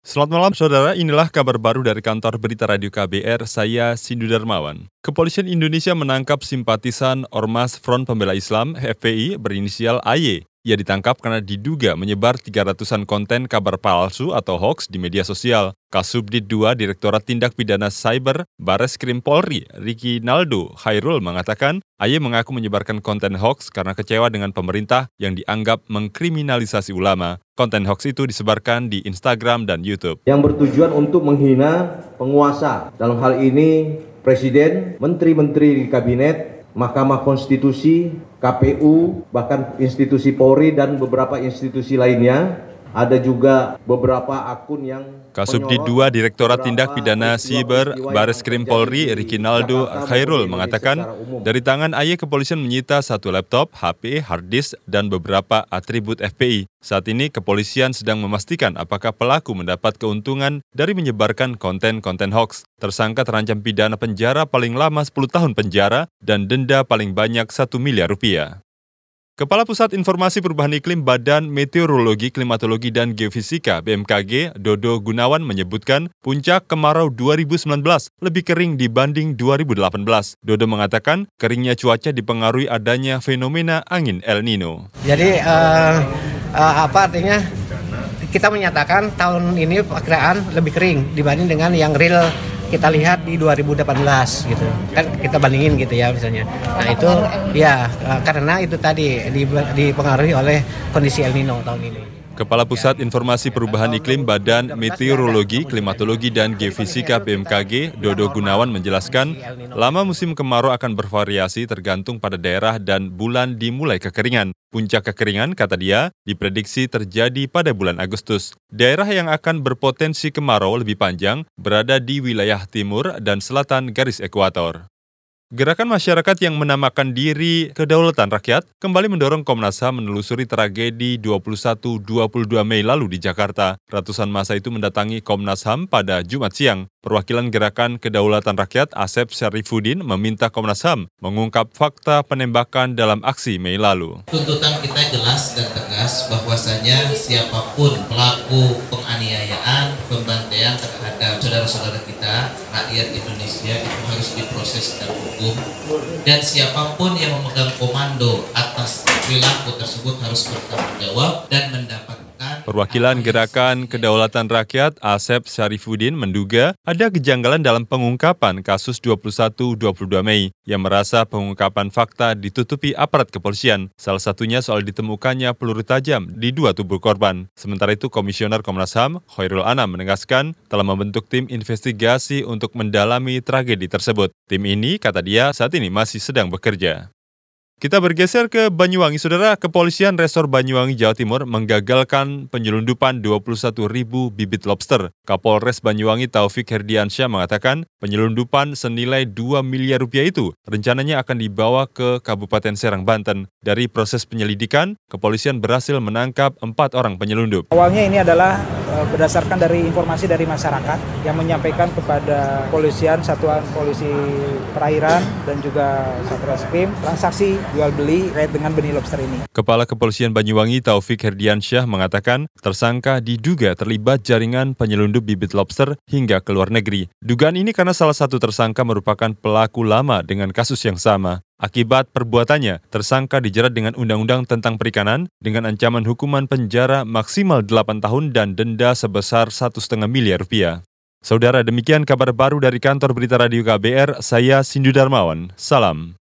Selamat malam saudara, inilah kabar baru dari kantor berita radio KBR, saya Sindu Darmawan. Kepolisian Indonesia menangkap simpatisan Ormas Front Pembela Islam FPI berinisial AY ia ditangkap karena diduga menyebar 300-an konten kabar palsu atau hoax di media sosial. Kasubdit 2 Direktorat Tindak Pidana Cyber Bares Krim Polri, Riki Naldo Khairul mengatakan, Aye mengaku menyebarkan konten hoax karena kecewa dengan pemerintah yang dianggap mengkriminalisasi ulama. Konten hoax itu disebarkan di Instagram dan YouTube. Yang bertujuan untuk menghina penguasa, dalam hal ini Presiden, Menteri-Menteri di Kabinet, Mahkamah Konstitusi, KPU, bahkan institusi Polri dan beberapa institusi lainnya ada juga beberapa akun yang Kasubdit 2 Direktorat Tindak Pidana Siber Baris Krim Polri Rikinaldo Khairul mengatakan dari tangan AY kepolisian menyita satu laptop, HP, hard disk, dan beberapa atribut FPI. Saat ini kepolisian sedang memastikan apakah pelaku mendapat keuntungan dari menyebarkan konten-konten hoax. Tersangka terancam pidana penjara paling lama 10 tahun penjara dan denda paling banyak 1 miliar rupiah. Kepala Pusat Informasi Perubahan Iklim Badan Meteorologi, Klimatologi, dan Geofisika BMKG, Dodo Gunawan menyebutkan puncak kemarau 2019 lebih kering dibanding 2018. Dodo mengatakan keringnya cuaca dipengaruhi adanya fenomena angin El Nino. Jadi uh, uh, apa artinya? Kita menyatakan tahun ini perkiraan lebih kering dibanding dengan yang real kita lihat di 2018 gitu. Kan kita bandingin gitu ya misalnya. Nah itu ya eh, karena itu tadi dipengaruhi oleh kondisi El Nino tahun ini Kepala Pusat Informasi Perubahan Iklim Badan Meteorologi, Klimatologi, dan Geofisika BMKG, Dodo Gunawan menjelaskan, lama musim kemarau akan bervariasi tergantung pada daerah dan bulan dimulai kekeringan. Puncak kekeringan, kata dia, diprediksi terjadi pada bulan Agustus. Daerah yang akan berpotensi kemarau lebih panjang berada di wilayah timur dan selatan garis ekuator. Gerakan masyarakat yang menamakan diri Kedaulatan Rakyat kembali mendorong Komnas HAM menelusuri tragedi 21-22 Mei lalu di Jakarta. Ratusan masa itu mendatangi Komnas HAM pada Jumat siang. Perwakilan Gerakan Kedaulatan Rakyat Asep Syarifuddin meminta Komnas HAM mengungkap fakta penembakan dalam aksi Mei lalu. Tuntutan kita jelas dan tegas bahwasanya siapa pun pelaku penganiayaan, terhadap saudara-saudara kita, rakyat Indonesia itu harus diproses secara hukum. Dan siapa pun yang memegang komando atas perilaku tersebut harus bertanggung jawab dan mendapat Perwakilan Gerakan Kedaulatan Rakyat Asep Syarifuddin menduga ada kejanggalan dalam pengungkapan kasus 21-22 Mei yang merasa pengungkapan fakta ditutupi aparat kepolisian. Salah satunya soal ditemukannya peluru tajam di dua tubuh korban. Sementara itu Komisioner Komnas HAM Khairul Anam menegaskan telah membentuk tim investigasi untuk mendalami tragedi tersebut. Tim ini, kata dia, saat ini masih sedang bekerja. Kita bergeser ke Banyuwangi. Saudara, Kepolisian Resor Banyuwangi, Jawa Timur menggagalkan penyelundupan 21 ribu bibit lobster. Kapolres Banyuwangi Taufik Herdiansyah mengatakan penyelundupan senilai 2 miliar rupiah itu rencananya akan dibawa ke Kabupaten Serang, Banten. Dari proses penyelidikan, kepolisian berhasil menangkap empat orang penyelundup. Awalnya ini adalah berdasarkan dari informasi dari masyarakat yang menyampaikan kepada polisian satuan polisi perairan dan juga Satreskrim transaksi jual beli terkait dengan benih lobster ini. Kepala Kepolisian Banyuwangi Taufik Herdiansyah mengatakan tersangka diduga terlibat jaringan penyelundup bibit lobster hingga ke luar negeri. Dugaan ini karena salah satu tersangka merupakan pelaku lama dengan kasus yang sama. Akibat perbuatannya, tersangka dijerat dengan Undang-Undang tentang Perikanan dengan ancaman hukuman penjara maksimal 8 tahun dan denda sebesar 1,5 miliar rupiah. Saudara, demikian kabar baru dari kantor Berita Radio KBR, saya Sindu Darmawan. Salam.